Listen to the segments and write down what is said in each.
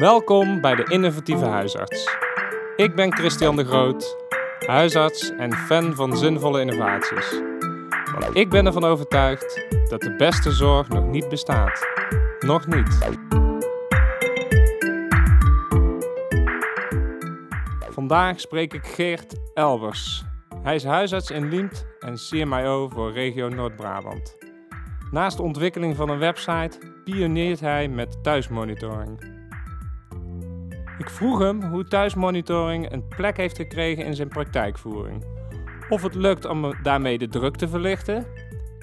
Welkom bij de Innovatieve Huisarts. Ik ben Christian de Groot, huisarts en fan van zinvolle innovaties. Want ik ben ervan overtuigd dat de beste zorg nog niet bestaat. Nog niet. Vandaag spreek ik Geert Elbers. Hij is huisarts in Liemt en CMIO voor regio Noord-Brabant. Naast de ontwikkeling van een website pioneert hij met thuismonitoring. Ik vroeg hem hoe thuismonitoring een plek heeft gekregen in zijn praktijkvoering. Of het lukt om daarmee de druk te verlichten.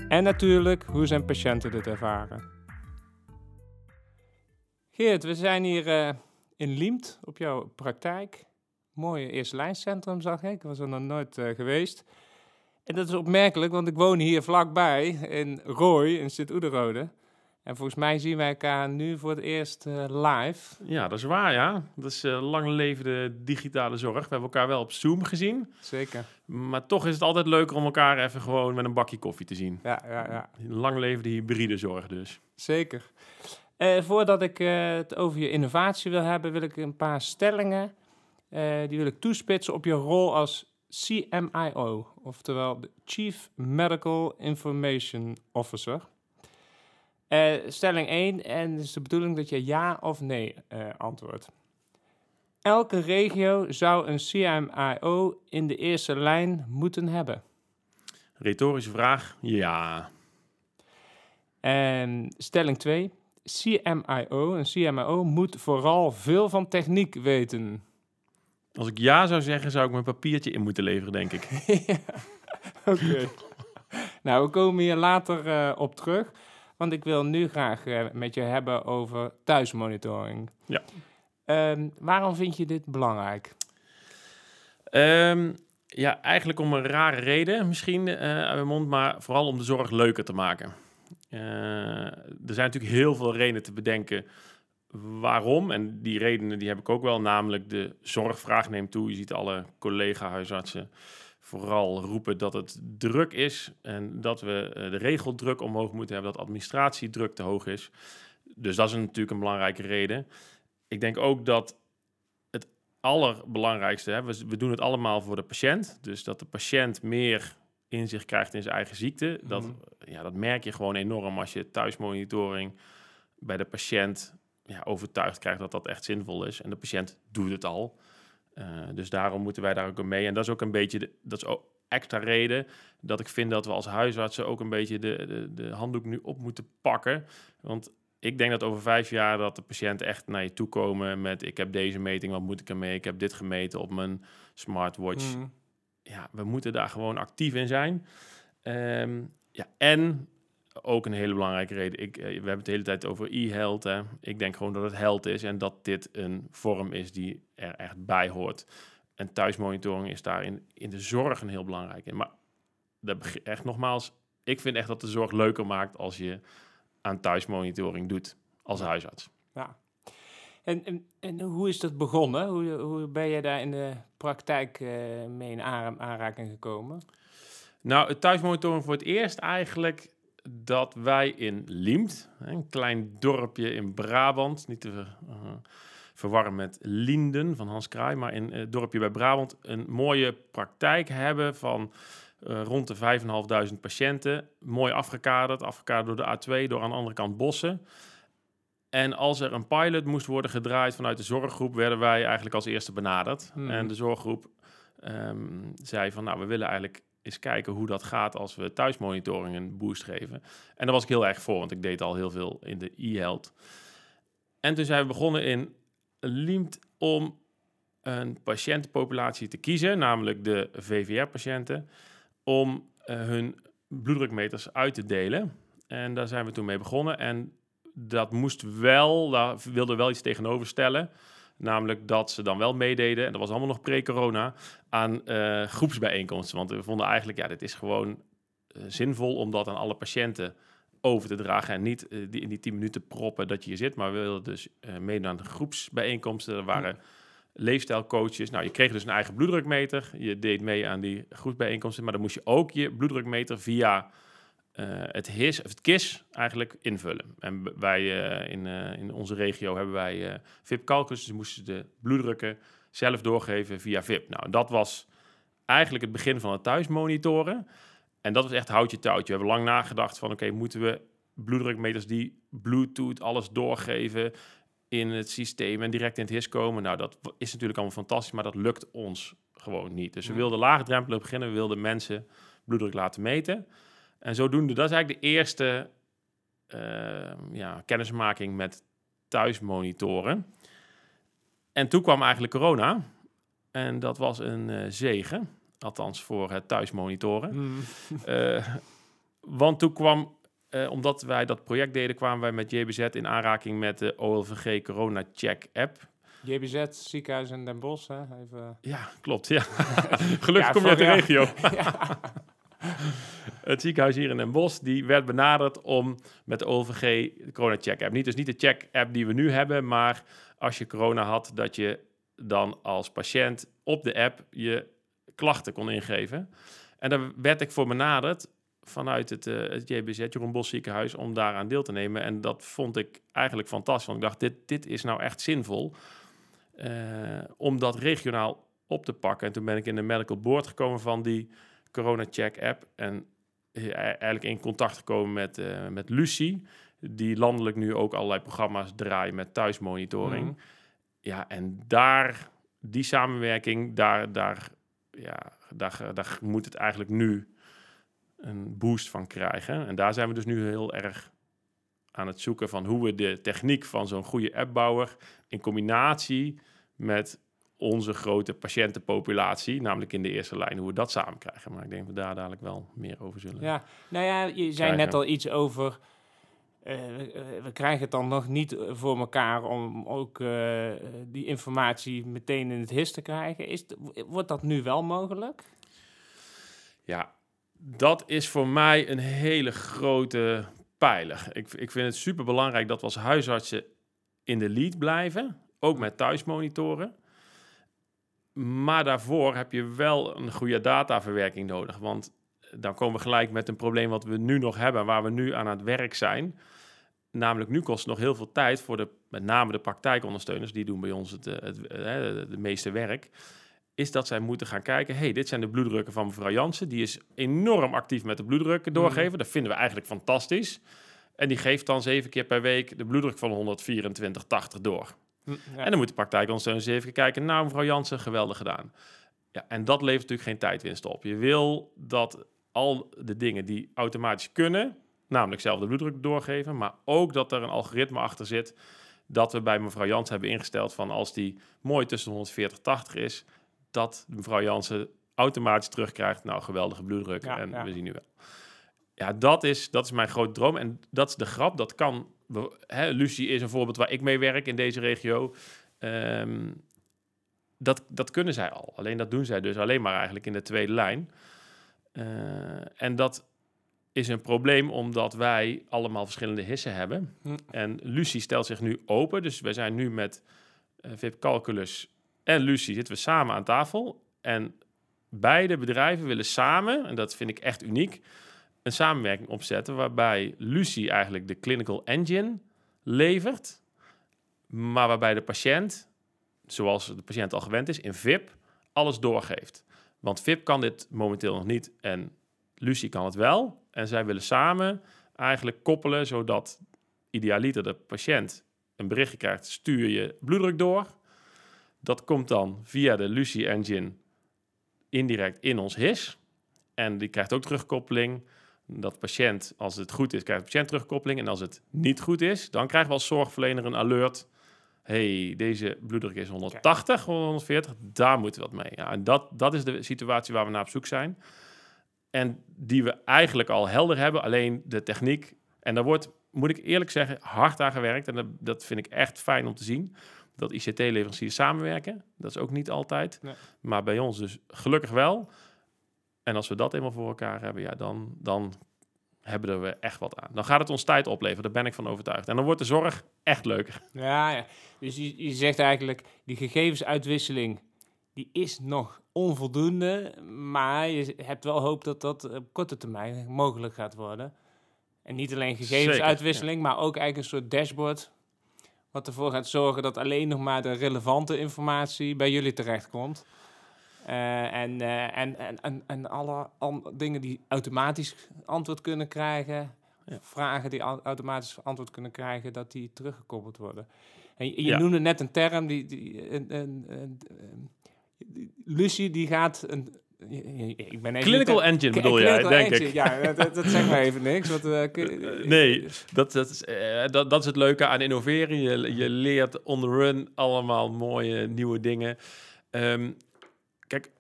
En natuurlijk hoe zijn patiënten dit ervaren. Geert, we zijn hier uh, in Liemt op jouw praktijk. Mooie eerste lijncentrum zag ik. Was er nog nooit uh, geweest. En dat is opmerkelijk, want ik woon hier vlakbij in Rooi in Sint-Oederode. En volgens mij zien wij elkaar nu voor het eerst uh, live. Ja, dat is waar, ja. Dat is uh, lang levende digitale zorg. We hebben elkaar wel op Zoom gezien. Zeker. Maar toch is het altijd leuker om elkaar even gewoon met een bakje koffie te zien. Ja, ja, ja. Lang levende hybride zorg dus. Zeker. Uh, voordat ik het over je innovatie wil hebben, wil ik een paar stellingen... die wil ik toespitsen op je rol als CMIO, oftewel de Chief Medical Information Officer. Uh, stelling 1, en het is de bedoeling dat je ja of nee uh, antwoordt. Elke regio zou een CMIO in de eerste lijn moeten hebben. Retorische vraag, ja. En stelling 2, CMIO, een CMIO moet vooral veel van techniek weten. Als ik ja zou zeggen, zou ik mijn papiertje in moeten leveren, denk ik. ja, oké. nou, we komen hier later uh, op terug. Want ik wil nu graag uh, met je hebben over thuismonitoring. Ja. Um, waarom vind je dit belangrijk? Um, ja, eigenlijk om een rare reden misschien, uh, uit mijn mond, maar vooral om de zorg leuker te maken. Uh, er zijn natuurlijk heel veel redenen te bedenken waarom. En die redenen die heb ik ook wel, namelijk de zorgvraag neemt toe. Je ziet alle collega-huisartsen vooral roepen dat het druk is en dat we de regeldruk omhoog moeten hebben, dat administratiedruk te hoog is. Dus dat is natuurlijk een belangrijke reden. Ik denk ook dat het allerbelangrijkste, hè, we, we doen het allemaal voor de patiënt, dus dat de patiënt meer inzicht krijgt in zijn eigen ziekte. Dat, mm -hmm. ja, dat merk je gewoon enorm als je thuismonitoring bij de patiënt ja, overtuigd krijgt dat dat echt zinvol is. En de patiënt doet het al. Uh, dus daarom moeten wij daar ook mee. En dat is ook een beetje, de, dat is ook extra reden dat ik vind dat we als huisartsen ook een beetje de, de, de handdoek nu op moeten pakken. Want ik denk dat over vijf jaar dat de patiënten echt naar je toe komen met ik heb deze meting, wat moet ik ermee? Ik heb dit gemeten op mijn smartwatch. Mm. Ja, we moeten daar gewoon actief in zijn. Um, ja, en ook een hele belangrijke reden. Ik, we hebben het de hele tijd over e-health. Ik denk gewoon dat het health is en dat dit een vorm is die er echt bij hoort. En thuismonitoring is daarin in de zorg een heel belangrijk in. Maar dat echt nogmaals, ik vind echt dat de zorg leuker maakt als je aan thuismonitoring doet als huisarts. Ja. En, en, en hoe is dat begonnen? Hoe, hoe ben je daar in de praktijk uh, mee in aanraking gekomen? Nou, het thuismonitoring voor het eerst eigenlijk dat wij in Liemt, een klein dorpje in Brabant, niet te uh, verwarren met Linden van Hans Kraai, maar in het dorpje bij Brabant een mooie praktijk hebben van uh, rond de 5.500 patiënten. Mooi afgekaderd, afgekaderd door de A2, door aan de andere kant bossen. En als er een pilot moest worden gedraaid vanuit de zorggroep, werden wij eigenlijk als eerste benaderd. Hmm. En de zorggroep um, zei van, nou, we willen eigenlijk eens kijken hoe dat gaat als we thuismonitoring een boost geven. En daar was ik heel erg voor, want ik deed al heel veel in de e-health. En toen zijn we begonnen in Liemt om een patiëntenpopulatie te kiezen, namelijk de VVR-patiënten, om uh, hun bloeddrukmeters uit te delen. En daar zijn we toen mee begonnen. En dat moest wel, daar wilde wel iets tegenover stellen. Namelijk dat ze dan wel meededen, en dat was allemaal nog pre-corona, aan uh, groepsbijeenkomsten. Want we vonden eigenlijk, ja, dit is gewoon uh, zinvol om dat aan alle patiënten over te dragen. En niet uh, die, in die tien minuten proppen dat je hier zit. Maar we wilden dus meedoen aan groepsbijeenkomsten. Er waren leefstijlcoaches. Nou, je kreeg dus een eigen bloeddrukmeter. Je deed mee aan die groepsbijeenkomsten. Maar dan moest je ook je bloeddrukmeter via eh, het HIS, of het KIS eigenlijk invullen. En wij eh, in, eh, in onze regio hebben wij eh VIP calculus, dus moesten de bloeddrukken zelf doorgeven via VIP. Nou, dat was eigenlijk het begin van het thuismonitoren. En dat was echt houtje touwtje. We hebben lang nagedacht van, oké, moeten we bloeddrukmeters die Bluetooth alles doorgeven in het systeem en direct in het HIS komen? Nou, dat is natuurlijk allemaal fantastisch, maar dat lukt ons gewoon niet. Dus we wilden laagdrempelig beginnen. We wilden mensen bloeddruk laten meten. En zodoende, dat is eigenlijk de eerste eh, ja, kennismaking met thuismonitoren. En toen kwam eigenlijk corona. En dat was een eh, zegen. Althans voor het thuismonitoren. Mm. Want toen kwam, eh, omdat wij dat project deden, kwamen wij met JBZ in aanraking met de OLVG Corona Check app. JBZ, ziekenhuis in Den Bosch, hè? Even... Ja, klopt. Ja. Gelukkig Ja, kom je uit de regio. ja. Het ziekenhuis hier in Den Bosch, die werd benaderd om met de OLVG de corona check app. Niet, dus niet de check app die we nu hebben, maar als je corona had, dat je dan als patiënt op de app je klachten kon ingeven. En daar werd ik voor benaderd vanuit het, eh, het JBZ, Jeroen Bos ziekenhuis, om daaraan deel te nemen. En dat vond ik eigenlijk fantastisch, want ik dacht, dit, dit is nou echt zinvol eh, om dat regionaal op te pakken. En toen ben ik in de medical board gekomen van die corona check app en eh, eigenlijk in contact gekomen met, eh, met Lucie, die landelijk nu ook allerlei programma's draait met thuismonitoring. Mhm. Ja, en daar, die samenwerking, daar, daar, ja, daar, daar moet het eigenlijk nu een boost van krijgen. En daar zijn we dus nu heel erg aan het zoeken van hoe we de techniek van zo'n goede appbouwer in combinatie met onze grote patiëntenpopulatie, namelijk in de eerste lijn, hoe we dat samen krijgen. Maar ik denk dat we daar dadelijk wel meer over zullen. Ja, nou ja, je zei Krijgen. net al iets over. eh, we- we krijgen het dan nog niet voor elkaar om ook eh, die informatie meteen in het HIS te krijgen. Is, wordt dat nu wel mogelijk? Ja, dat is voor mij een hele grote pijler. Ik, ik vind het super belangrijk dat we als huisartsen in de lead blijven, ook met thuismonitoren. Maar daarvoor heb je wel een goede dataverwerking nodig. Want dan komen we gelijk met een probleem wat we nu nog hebben, waar we nu aan het werk zijn. Namelijk, nu kost het nog heel veel tijd voor de, met name de praktijkondersteuners, die doen bij ons het, eh, het, eh, meeste werk is dat zij moeten gaan kijken... hey, dit zijn de bloeddrukken van mevrouw Jansen. Die is enorm actief met de bloeddrukken doorgeven. Dat vinden we eigenlijk fantastisch. En die geeft dan zeven keer per week de bloeddruk van 124,80 door. Ja. En dan moet de praktijkondersteuners even kijken... nou, mevrouw Jansen, geweldig gedaan. Ja, en dat levert natuurlijk geen tijdwinst op. Je wil dat al de dingen die automatisch kunnen... namelijk zelf de bloeddruk doorgeven... maar ook dat er een algoritme achter zit... dat we bij mevrouw Jansen hebben ingesteld van... als die mooi tussen 140 en 80 is dat mevrouw Jansen automatisch terugkrijgt. Nou, geweldige bloeddruk. Ja, en ja. we zien nu wel. Ja, dat is, dat is mijn grote droom. En dat is de grap. Dat kan. We- Hè, Lucie is een voorbeeld waar ik mee werk in deze regio. Ehm, dat, dat kunnen zij al. Alleen dat doen zij dus alleen maar eigenlijk in de tweede lijn. Eh, en dat is een probleem omdat wij allemaal verschillende hissen hebben. Hm. En Lucie stelt zich nu open. Dus wij zijn nu met eh VIP Calculus en Lucie zitten we samen aan tafel. En beide bedrijven willen samen, en dat vind ik echt uniek, een samenwerking opzetten waarbij Lucie eigenlijk de clinical engine levert, maar waarbij de patiënt, zoals de patiënt al gewend is, in VIP alles doorgeeft. Want VIP kan dit momenteel nog niet en Lucie kan het wel. En zij willen samen eigenlijk koppelen, zodat idealiter de patiënt een berichtje krijgt, stuur je bloeddruk door. Dat komt dan via de Lucie Engine indirect in ons HIS. En die krijgt ook terugkoppeling. Dat patiënt, als het goed is, krijgt de patiënt terugkoppeling. En als het niet goed is, dan krijgen we als zorgverlener een alert. hey, deze bloeddruk is 180, 140, daar moeten we wat mee. Ja, en dat, dat is de situatie waar we naar op zoek zijn. En die we eigenlijk al helder hebben, alleen de techniek. En daar wordt, moet ik eerlijk zeggen, hard aan gewerkt. En dat, dat vind ik echt fijn om te zien. Dat ICT-leveranciers samenwerken. Dat is ook niet altijd. Nee. Maar bij ons dus gelukkig wel. En als we dat eenmaal voor elkaar hebben, ja, dan, dan hebben we echt wat aan. Dan gaat het ons tijd opleveren, daar ben ik van overtuigd. En dan wordt de zorg echt leuker. Ja, ja. Dus je, je zegt eigenlijk, die gegevensuitwisseling, die is nog onvoldoende. Maar je hebt wel hoop dat dat op korte termijn mogelijk gaat worden. En niet alleen gegevensuitwisseling, maar ook eigenlijk een soort dashboard. Wat ervoor gaat zorgen dat alleen nog maar de relevante informatie bij jullie terechtkomt. Eh, en, eh, en, en, en, en alle dingen die automatisch antwoord kunnen krijgen, Ja. vragen die au- automatisch antwoord kunnen krijgen, dat die teruggekoppeld worden. En je, je Ja. noemde net een term, die, die, een, een, een, Lucie die gaat een... Ik ben even Clinical engine bedoel jij, denk engine, ik. Ja, dat, dat, dat zegt maar even niks. Wat, eh, nee, dat, dat, is, dat, dat is het leuke aan innoveren. Je, je leert on the run allemaal mooie nieuwe dingen. Ehm, kijk,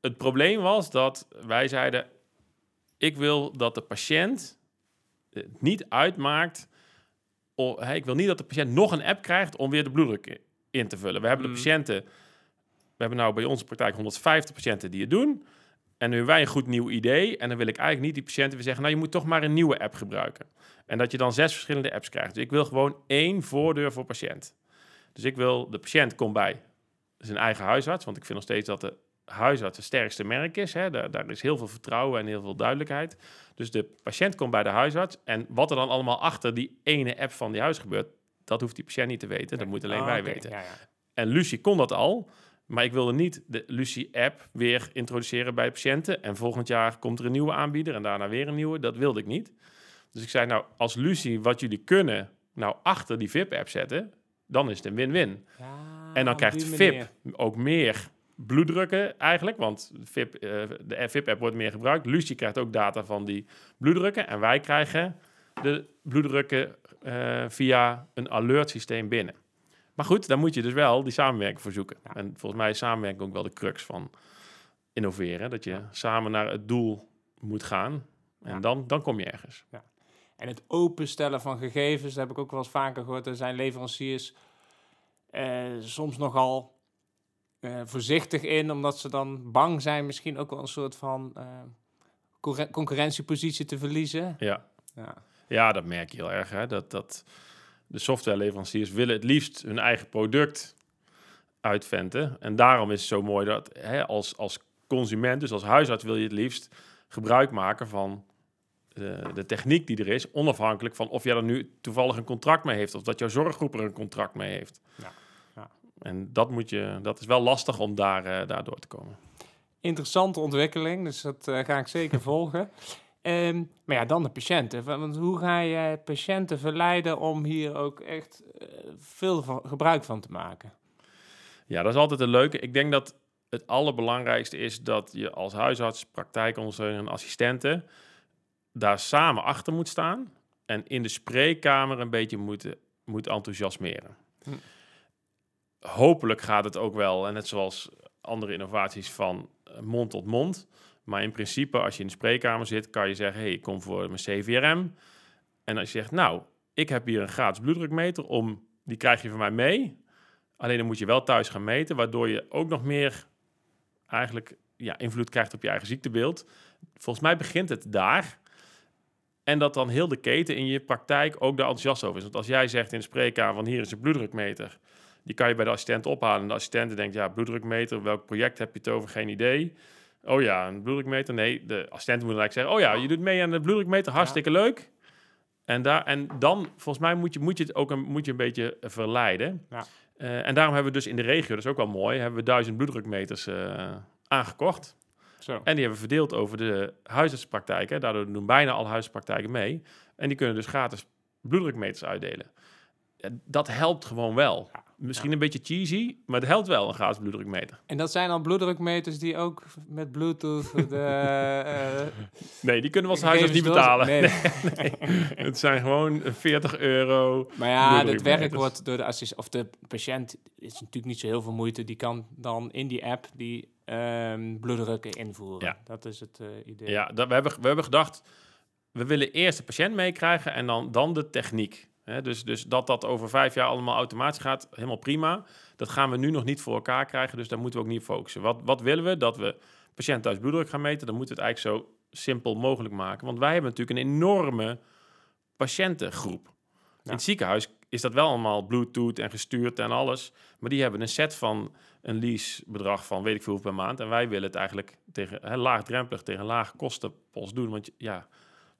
het probleem was dat wij zeiden... ik wil dat de patiënt het niet uitmaakt... ik wil niet dat de patiënt nog een app krijgt om weer de bloeddruk in te vullen. We hebben Mm. de patiënten... We hebben nou bij onze praktijk 150 patiënten die het doen... En nu hebben wij een goed nieuw idee. En dan wil ik eigenlijk niet die patiënten weer zeggen... nou, je moet toch maar een nieuwe app gebruiken. En dat je dan zes verschillende apps krijgt. Dus ik wil gewoon één voordeur voor patiënt. Dus ik wil... De patiënt komt bij zijn eigen huisarts. Want ik vind nog steeds dat de huisarts het sterkste merk is. Hè. Daar, daar is heel veel vertrouwen en heel veel duidelijkheid. Dus de patiënt komt bij de huisarts. En wat er dan allemaal achter die ene app van die huis gebeurt... dat hoeft die patiënt niet te weten. Dat moet alleen Ah, wij weten. Ja, ja. En Lucie kon dat al. Maar ik wilde niet de Lucie-app weer introduceren bij patiënten. En volgend jaar komt er een nieuwe aanbieder en daarna weer een nieuwe. Dat wilde ik niet. Dus ik zei, nou, als Lucie wat jullie kunnen, nou achter die VIP-app zetten, dan is het een win-win. Ja, en dan krijgt VIP ook meer bloeddrukken eigenlijk, want VIP, eh, de VIP-app wordt meer gebruikt. Lucie krijgt ook data van die bloeddrukken en wij krijgen de bloeddrukken eh, via een alert systeem binnen. Maar goed, daar moet je dus wel die samenwerking voor zoeken. Ja. En volgens mij is samenwerking ook wel de crux van innoveren. Dat je samen naar het doel moet gaan. En Ja. dan, dan kom je ergens. En het openstellen van gegevens, dat heb ik ook wel eens vaker gehoord. Er zijn leveranciers eh, soms nogal eh, voorzichtig in, omdat ze dan bang zijn misschien ook wel een soort van eh, concurren- concurrentiepositie te verliezen. Ja, Ja. ja dat merk je heel erg. Hè? Dat, dat de softwareleveranciers willen het liefst hun eigen product uitventen. En daarom is het zo mooi dat hè, als, als consument, dus als huisarts, wil je het liefst gebruik maken van de, de techniek die er is, onafhankelijk van of jij er nu toevallig een contract mee heeft of dat jouw zorggroep er een contract mee heeft. Ja. En dat, moet je, dat is wel lastig om daar, eh, daar door te komen. Interessante ontwikkeling, dus dat eh, ga ik zeker volgen. Ehm, maar ja, dan de patiënten. Wa- Want hoe ga je patiënten verleiden om hier ook echt eh, veel van, gebruik van te maken? Ja, dat is altijd een leuke. Ik denk dat het allerbelangrijkste is dat je als huisarts, praktijkondersteuner en assistenten daar samen achter moet staan en in de spreekkamer een beetje moet, moet enthousiasmeren. Hm. Hopelijk gaat het ook wel, en net zoals andere innovaties, van eh, mond tot mond. Maar in principe, als je in de spreekkamer zit, kan je zeggen: hey, ik kom voor mijn CVRM. En als je zegt: Nou, ik heb hier een gratis bloeddrukmeter, om, die krijg je van mij mee. Alleen dan moet je wel thuis gaan meten, waardoor je ook nog meer eigenlijk ja, invloed krijgt op je eigen ziektebeeld. Volgens mij begint het daar. En dat dan heel de keten in je praktijk ook daar enthousiast over is. Want als jij zegt in de spreekkamer van hier is een bloeddrukmeter. Die kan je bij de assistent ophalen. En de assistent denkt, ja, bloeddrukmeter, welk project heb je het over? Geen idee. Oh ja, een bloeddrukmeter. Nee, de assistent moet eigenlijk zeggen, oh ja, je doet mee aan de bloeddrukmeter, hartstikke leuk. En, daar, en dan, volgens mij, moet je, moet je het ook een, moet je een beetje verleiden. Ja. Eh, en daarom hebben we dus in de regio, dat is ook wel mooi, hebben we duizend bloeddrukmeters eh, aangekocht. Zo. En die hebben we verdeeld over de huisartspraktijken. Daardoor doen bijna alle huisartspraktijken mee. En die kunnen dus gratis bloeddrukmeters uitdelen. Dat helpt gewoon wel. Ja. Misschien een beetje cheesy, maar het helpt wel, een gratis bloeddrukmeter. En dat zijn al bloeddrukmeters die ook met Bluetooth de... eh, Nee, die kunnen we als huisarts niet betalen. Nee, nee. Het zijn gewoon 40 euro. Maar ja, het werk wordt door de assist of de patiënt is natuurlijk niet zo heel veel moeite. Die kan dan in die app die ehm bloeddrukken invoeren. Ja. Dat is het eh, idee. Ja, dat, we, hebben, we hebben gedacht, we willen eerst de patiënt meekrijgen en dan, dan de techniek. Hè, dus, dus dat dat over vijf jaar allemaal automatisch gaat, helemaal prima. Dat gaan we nu nog niet voor elkaar krijgen, dus daar moeten we ook niet op focussen. Wat, wat willen we? Dat we patiënt thuis bloeddruk gaan meten. Dan moeten we het eigenlijk zo simpel mogelijk maken. Want wij hebben natuurlijk een enorme patiëntengroep. In het ziekenhuis is dat wel allemaal Bluetooth en gestuurd en alles. Maar die hebben een set van een leasebedrag van weet ik veel per maand. En wij willen het eigenlijk tegen hè, laagdrempelig, tegen lage kostenpost doen. Want ja,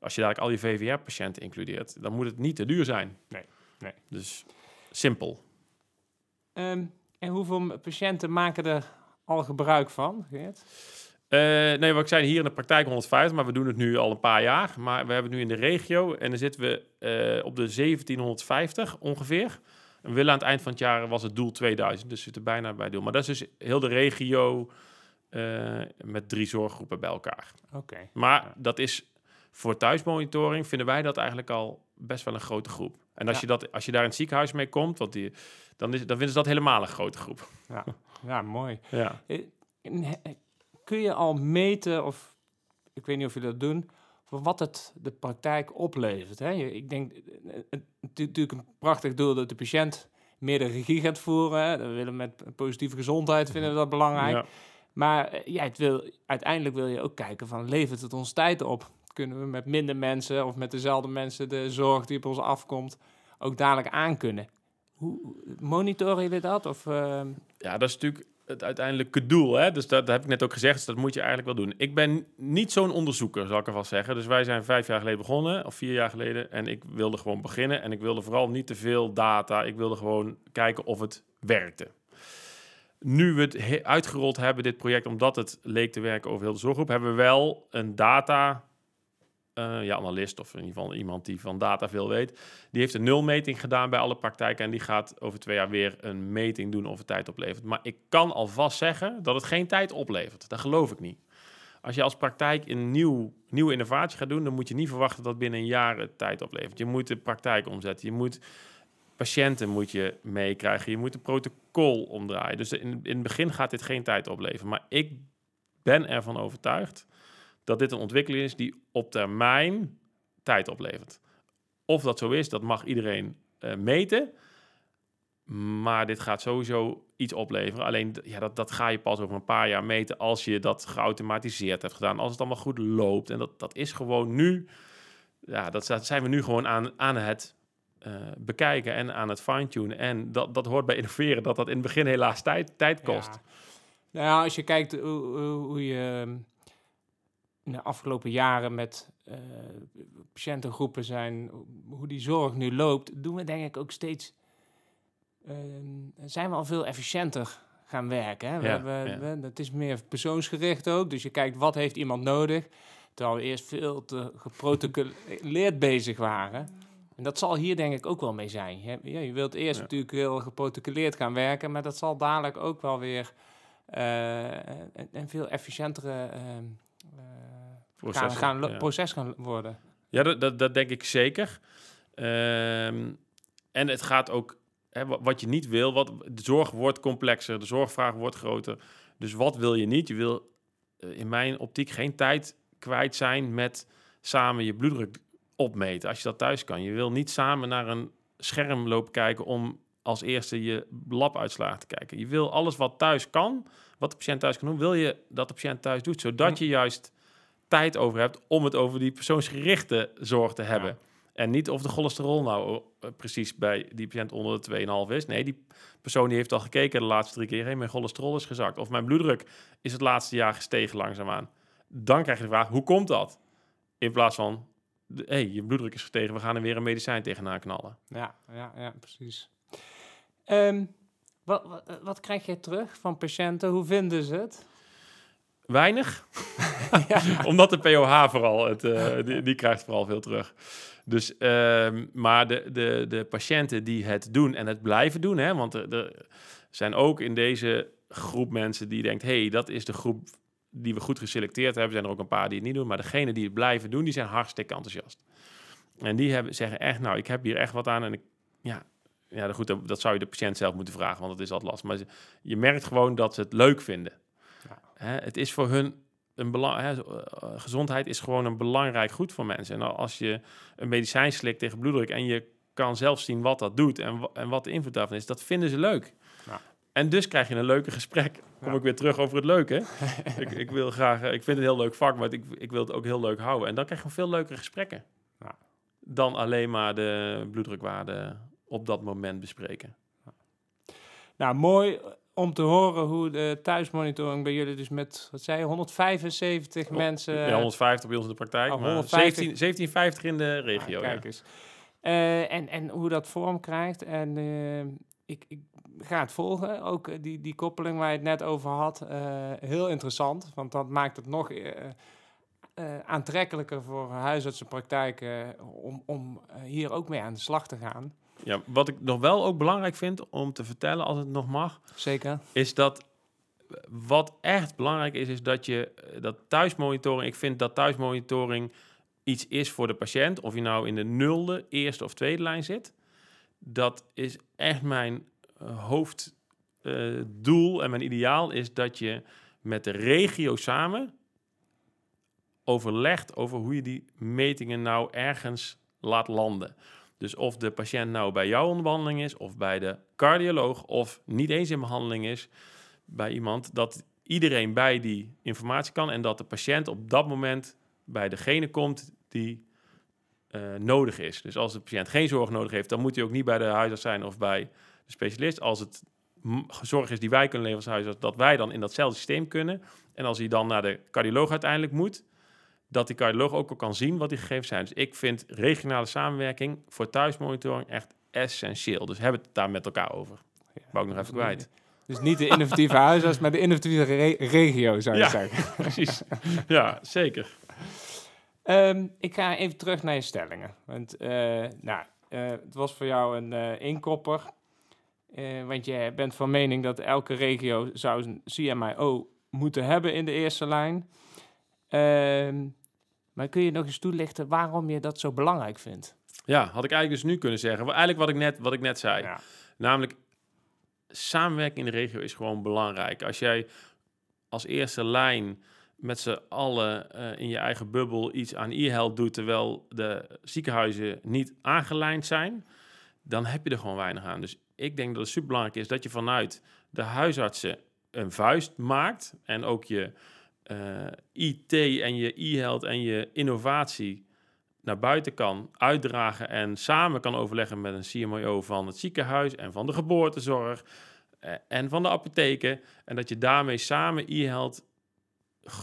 als je dadelijk al je VVR-patiënten includeert, dan moet het niet te duur zijn. Nee, nee. Dus simpel. Ehm, en hoeveel patiënten maken er al gebruik van, Geert? Uh, nee, wat ik zei, hier in de praktijk 150, maar we doen het nu al een paar jaar. Maar we hebben het nu in de regio en dan zitten we uh, op de 1750 ongeveer. En we willen aan het eind van het jaar was het doel 2000, dus we zitten bijna bij het doel. Maar dat is dus heel de regio uh, met drie zorggroepen bij elkaar. Oké. Maar dat is voor thuismonitoring vinden wij dat eigenlijk al best wel een grote groep. En als, Ja. je, dat, als je daar in het ziekenhuis mee komt, want die, dan, is, dan vinden ze dat helemaal een grote groep. Ja, ja mooi. Ja. En, eh, Kun je al meten, of ik weet niet of je dat doen, voor wat het de praktijk oplevert? Hè? Ik denk, eh, het is natuurlijk een prachtig doel dat de patiënt meer de regie gaat voeren. Hè? We willen met positieve gezondheid, vinden we dat belangrijk. Ja. Maar eh, ja, het wil, uiteindelijk wil je ook kijken van, levert het ons tijd op? Kunnen we met minder mensen of met dezelfde mensen de zorg die op ons afkomt ook dadelijk aankunnen? Hoe monitoren jullie dat? Of, ehm, ja, dat is natuurlijk het uiteindelijke doel. Hè? Dus dat, heb ik net ook gezegd, dus dat moet je eigenlijk wel doen. Ik ben niet zo'n onderzoeker, zal ik ervan zeggen. Dus wij zijn vijf jaar geleden begonnen, of vier jaar geleden. En ik wilde gewoon beginnen. En ik wilde vooral niet te veel data. Ik wilde gewoon kijken of het werkte. Nu we het he- uitgerold hebben, dit project, omdat het leek te werken over heel de zorggroep, hebben we wel een data eh, ja, analist of in ieder geval iemand die van data veel weet. Die heeft een nulmeting gedaan bij alle praktijken en die gaat over twee jaar weer een meting doen of het tijd oplevert. Maar ik kan alvast zeggen dat het geen tijd oplevert. Dat geloof ik niet. Als je als praktijk een nieuw, nieuwe innovatie gaat doen, dan moet je niet verwachten dat binnen een jaar het tijd oplevert. Je moet de praktijk omzetten. Je moet patiënten moet je meekrijgen. Je moet een protocol omdraaien. Dus in, in het begin gaat dit geen tijd opleveren. Maar ik ben ervan overtuigd dat dit een ontwikkeling is die op termijn tijd oplevert. Of dat zo is, dat mag iedereen eh, meten. Maar dit gaat sowieso iets opleveren. Alleen ja, dat, dat ga je pas over een paar jaar meten als je dat geautomatiseerd hebt gedaan. Als het allemaal goed loopt. En dat, dat is gewoon nu. Ja, dat, zijn we nu gewoon aan, aan het eh, bekijken en aan het fine-tunen. En dat, dat hoort bij innoveren, dat dat in het begin helaas tijd, tijd kost. Ja. Nou als je kijkt hoe, hoe- hoe je in de afgelopen jaren met eh, patiëntengroepen zijn, hoe die zorg nu loopt, doen we denk ik ook steeds, ehm, zijn we al veel efficiënter gaan werken. Hè? We Ja, hebben, ja. we- het is meer persoonsgericht ook, dus je kijkt wat heeft iemand nodig, terwijl we eerst veel te geprotocoleerd bezig waren. En dat zal hier denk ik ook wel mee zijn. Je, ja, je wilt eerst natuurlijk heel geprotocoleerd gaan werken, maar dat zal dadelijk ook wel weer eh, een, een veel efficiëntere ehm, eh, gaan, gaan ja. proces gaan worden. Ja, dat, dat, dat denk ik zeker. Ehm, en het gaat ook, hè, wa- wat je niet wil, wat, de zorg wordt complexer, de zorgvraag wordt groter. Dus wat wil je niet? Je wil eh, in mijn optiek geen tijd kwijt zijn met samen je bloeddruk opmeten, als je dat thuis kan. Je wil niet samen naar een scherm lopen kijken om als eerste je labuitslagen te kijken. Je wil alles wat thuis kan, wat de patiënt thuis kan doen, wil je dat de patiënt thuis doet, zodat Hm. je juist tijd over hebt om het over die persoonsgerichte zorg te hebben. Ja. En niet of de cholesterol nou eh, precies bij die patiënt onder de 2,5 is. Nee, die persoon die heeft al gekeken de laatste drie keer. Hey, mijn cholesterol is gezakt. Of mijn bloeddruk is het laatste jaar gestegen langzaamaan. Dan krijg je de vraag, hoe komt dat? In plaats van, hey, je bloeddruk is gestegen. We gaan er weer een medicijn tegenaan knallen. Ja, ja, ja precies. Ehm, wat, wat, wat krijg je terug van patiënten? Hoe vinden ze het? Weinig. Omdat de POH vooral, het, eh, die, die krijgt vooral veel terug. Dus, ehm, maar de, de, de patiënten die het doen en het blijven doen, hè, want er, er zijn ook in deze groep mensen die denkt, hey, dat is de groep die we goed geselecteerd hebben. Zijn er ook een paar die het niet doen, maar degene die het blijven doen, die zijn hartstikke enthousiast. En die hebben, zeggen echt, nou, ik heb hier echt wat aan en ik, ja, ja, goed, dat, dat zou je de patiënt zelf moeten vragen, want het is altijd lastig. Maar je merkt gewoon dat ze het leuk vinden. Ja. Hè, het is voor hun een belang, hè, zo- eh, gezondheid is gewoon een belangrijk goed voor mensen. En als je een medicijn slikt tegen bloeddruk en je kan zelf zien wat dat doet en, en wat de invloed daarvan is, dat vinden ze leuk. Ja. En dus krijg je een leuke gesprek. Kom Ja. ik weer terug over het leuke. ik, ik wil graag, eh, ik vind het een heel leuk vak, maar ik, ik wil het ook heel leuk houden. En dan krijg je veel leukere gesprekken Ja. dan alleen maar de bloeddrukwaarde op dat moment bespreken. Nou, mooi om te horen hoe de thuismonitoring bij jullie dus met, wat zei je, 175 Oh, mensen... ja, 150 bij ons in de praktijk, Oh, maar 150. 17, 1750 in de regio. Ah, kijk eens. Eh, en, en hoe dat vorm krijgt. En eh, ik, ik ga het volgen. Ook eh, die, die koppeling waar je het net over had. heel interessant. Want dat maakt het nog aantrekkelijker voor huisartsenpraktijken om, om hier ook mee aan de slag te gaan. Ja, wat ik nog wel ook belangrijk vind om te vertellen, als het nog mag, Zeker. is dat eh, wat echt belangrijk is, is dat je eh, dat thuismonitoring, ik vind dat thuismonitoring iets is voor de patiënt, of je nou in de nulde, eerste of tweede lijn zit. Dat is echt mijn eh, hoofddoel en mijn ideaal is dat je met de regio samen overlegt over hoe je die metingen nou ergens laat landen. Dus of de patiënt nou bij jou onder behandeling is, of bij de cardioloog, of niet eens in behandeling is bij iemand, dat iedereen bij die informatie kan en dat de patiënt op dat moment bij degene komt die eh, nodig is. Dus als de patiënt geen zorg nodig heeft, dan moet hij ook niet bij de huisarts zijn of bij de specialist. Als het zorg is die wij kunnen leveren als huisarts, dat wij dan in datzelfde systeem kunnen. En als hij dan naar de cardioloog uiteindelijk moet, dat die cardioloog ook al kan zien wat die gegevens zijn. Dus ik vind regionale samenwerking voor thuismonitoring echt essentieel. Dus hebben het daar met elkaar over. Wou ik nog even kwijt. Dus niet de innovatieve huisarts, maar de innovatieve re- regio, zou je Ja. zeggen. Precies. Ja, zeker. Ehm, ik ga even terug naar je stellingen. Want eh, nou, eh, het was voor jou een eh inkopper. Want je bent van mening dat elke regio zou een CMIO moeten hebben in de eerste lijn. Ehm, maar kun je nog eens toelichten waarom je dat zo belangrijk vindt? Ja, had ik eigenlijk dus nu kunnen zeggen. Eigenlijk wat ik net, wat ik net zei. Ja. Namelijk, samenwerking in de regio is gewoon belangrijk. Als jij als eerste lijn met z'n allen eh, in je eigen bubbel iets aan e-health doet, terwijl de ziekenhuizen niet aangelijnd zijn, dan heb je er gewoon weinig aan. Dus ik denk dat het superbelangrijk is dat je vanuit de huisartsen een vuist maakt en ook je eh, IT en je e-health en je innovatie naar buiten kan uitdragen en samen kan overleggen met een CMO van het ziekenhuis en van de geboortezorg eh, en van de apotheken. En dat je daarmee samen e-health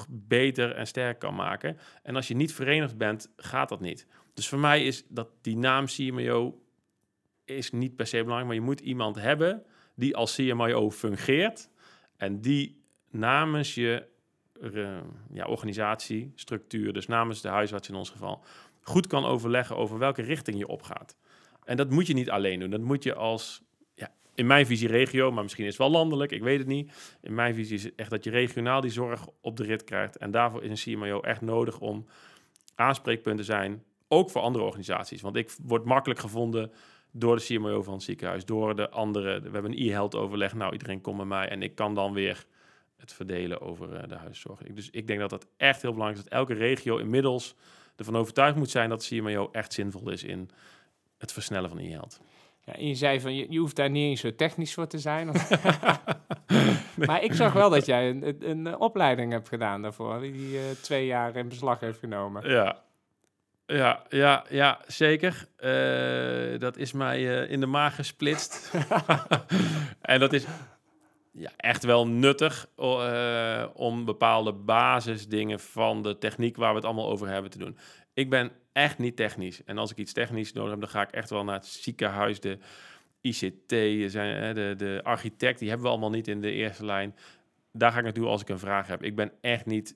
beter en sterker kan maken. En als je niet verenigd bent, gaat dat niet. Dus voor mij is dat die naam CMO is niet per se belangrijk, maar je moet iemand hebben die als CMO fungeert en die namens je ja, organisatie, structuur, dus namens de huisarts in ons geval, goed kan overleggen over welke richting je opgaat. En dat moet je niet alleen doen. Dat moet je als, ja, in mijn visie regio, maar misschien is het wel landelijk, ik weet het niet. In mijn visie is het echt dat je regionaal die zorg op de rit krijgt. En daarvoor is een CMO echt nodig om aanspreekpunten te zijn, ook voor andere organisaties. Want ik word makkelijk gevonden door de CMO van het ziekenhuis, door de andere. We hebben een e-health overleg. Nou, iedereen komt bij mij en ik kan dan weer het verdelen over eh, de huiszorg. Dus ik denk dat dat echt heel belangrijk is. Dat elke regio inmiddels ervan overtuigd moet zijn dat CMO echt zinvol is in het versnellen van e-health. Ja, en je zei van, je, je hoeft daar niet eens zo technisch voor te zijn. Maar ik zag wel dat jij een, een, een, eh, opleiding hebt gedaan daarvoor, die eh, twee jaar in beslag heeft genomen. Ja, ja, ja, ja zeker. Dat is mij in de maag gesplitst. en dat is ja, echt wel nuttig eh, om bepaalde basisdingen van de techniek waar we het allemaal over hebben te doen. Ik ben echt niet technisch. En als ik iets technisch nodig heb, dan ga ik echt wel naar het ziekenhuis, de ICT, de, de architect, die hebben we allemaal niet in de eerste lijn. Daar ga ik naartoe als ik een vraag heb. Ik ben echt niet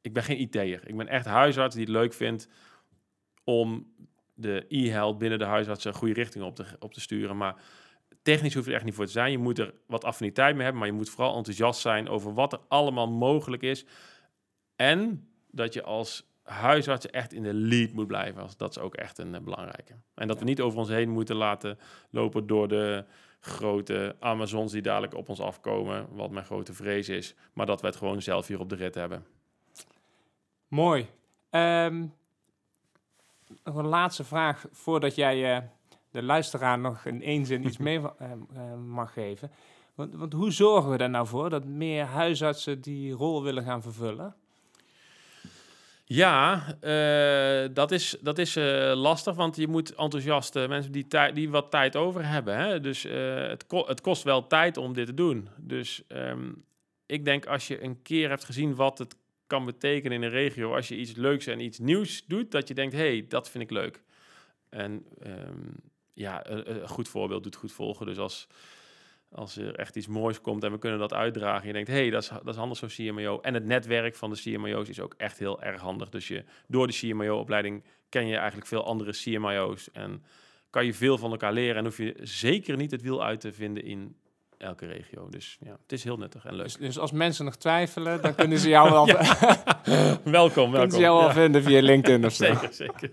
ik ben geen IT'er. Ik ben echt huisarts die het leuk vindt om de e-health binnen de huisarts een goede richting op te, op te sturen. Maar technisch hoeft er echt niet voor te zijn. Je moet er wat affiniteit mee hebben, maar je moet vooral enthousiast zijn over wat er allemaal mogelijk is. En dat je als huisarts echt in de lead moet blijven. Als- Dat is ook echt een eh, belangrijke. En dat we niet over ons heen moeten laten lopen door de grote Amazons die dadelijk op ons afkomen, wat mijn grote vrees is. Maar dat we het gewoon zelf hier op de rit hebben. Mooi. Ehm, nog een laatste vraag voordat jij eh, de luisteraar nog in één zin iets mee eh, eh, mag geven. Want, want hoe zorgen we er nou voor dat meer huisartsen die rol willen gaan vervullen? Ja, eh, dat is, dat is lastig, want je moet enthousiaste mensen die, die wat tijd over hebben. Hè? Dus het, ko- het kost wel tijd om dit te doen. Dus ehm, ik denk als je een keer hebt gezien wat het kan betekenen in een regio, als je iets leuks en iets nieuws doet, dat je denkt, hé, hey, dat vind ik leuk. En ehm, ja, een, een goed voorbeeld doet goed volgen. Dus als, als er echt iets moois komt en we kunnen dat uitdragen, en je denkt, hé, hey, dat, is, dat is handig zo'n CMO. En het netwerk van de CMO's is ook echt heel erg handig. Dus je, door de CMO-opleiding ken je eigenlijk veel andere CMO's en kan je veel van elkaar leren en hoef je zeker niet het wiel uit te vinden in elke regio. Dus ja, het is heel nuttig en leuk. Dus, dus als mensen nog twijfelen, dan kunnen ze jou wel, welkom, kunnen welkom. ze jou wel vinden via LinkedIn of zo. zeker, zeker.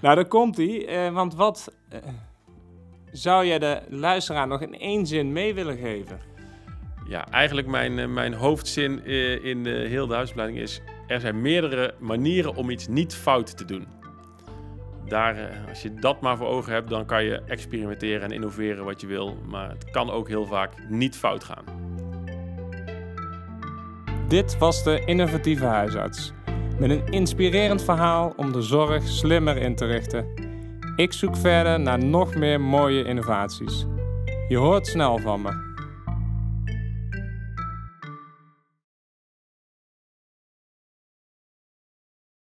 Nou, daar komt hij. want wat eh, zou jij de luisteraar nog in één zin mee willen geven? Ja, eigenlijk mijn, eh, mijn hoofdzin eh, in eh, heel de huisopleiding is... er zijn meerdere manieren om iets niet fout te doen. Daar, eh, als je dat maar voor ogen hebt, dan kan je experimenteren en innoveren wat je wil. Maar het kan ook heel vaak niet fout gaan. Dit was de innovatieve huisarts. Met een inspirerend verhaal om de zorg slimmer in te richten. Ik zoek verder naar nog meer mooie innovaties. Je hoort snel van me.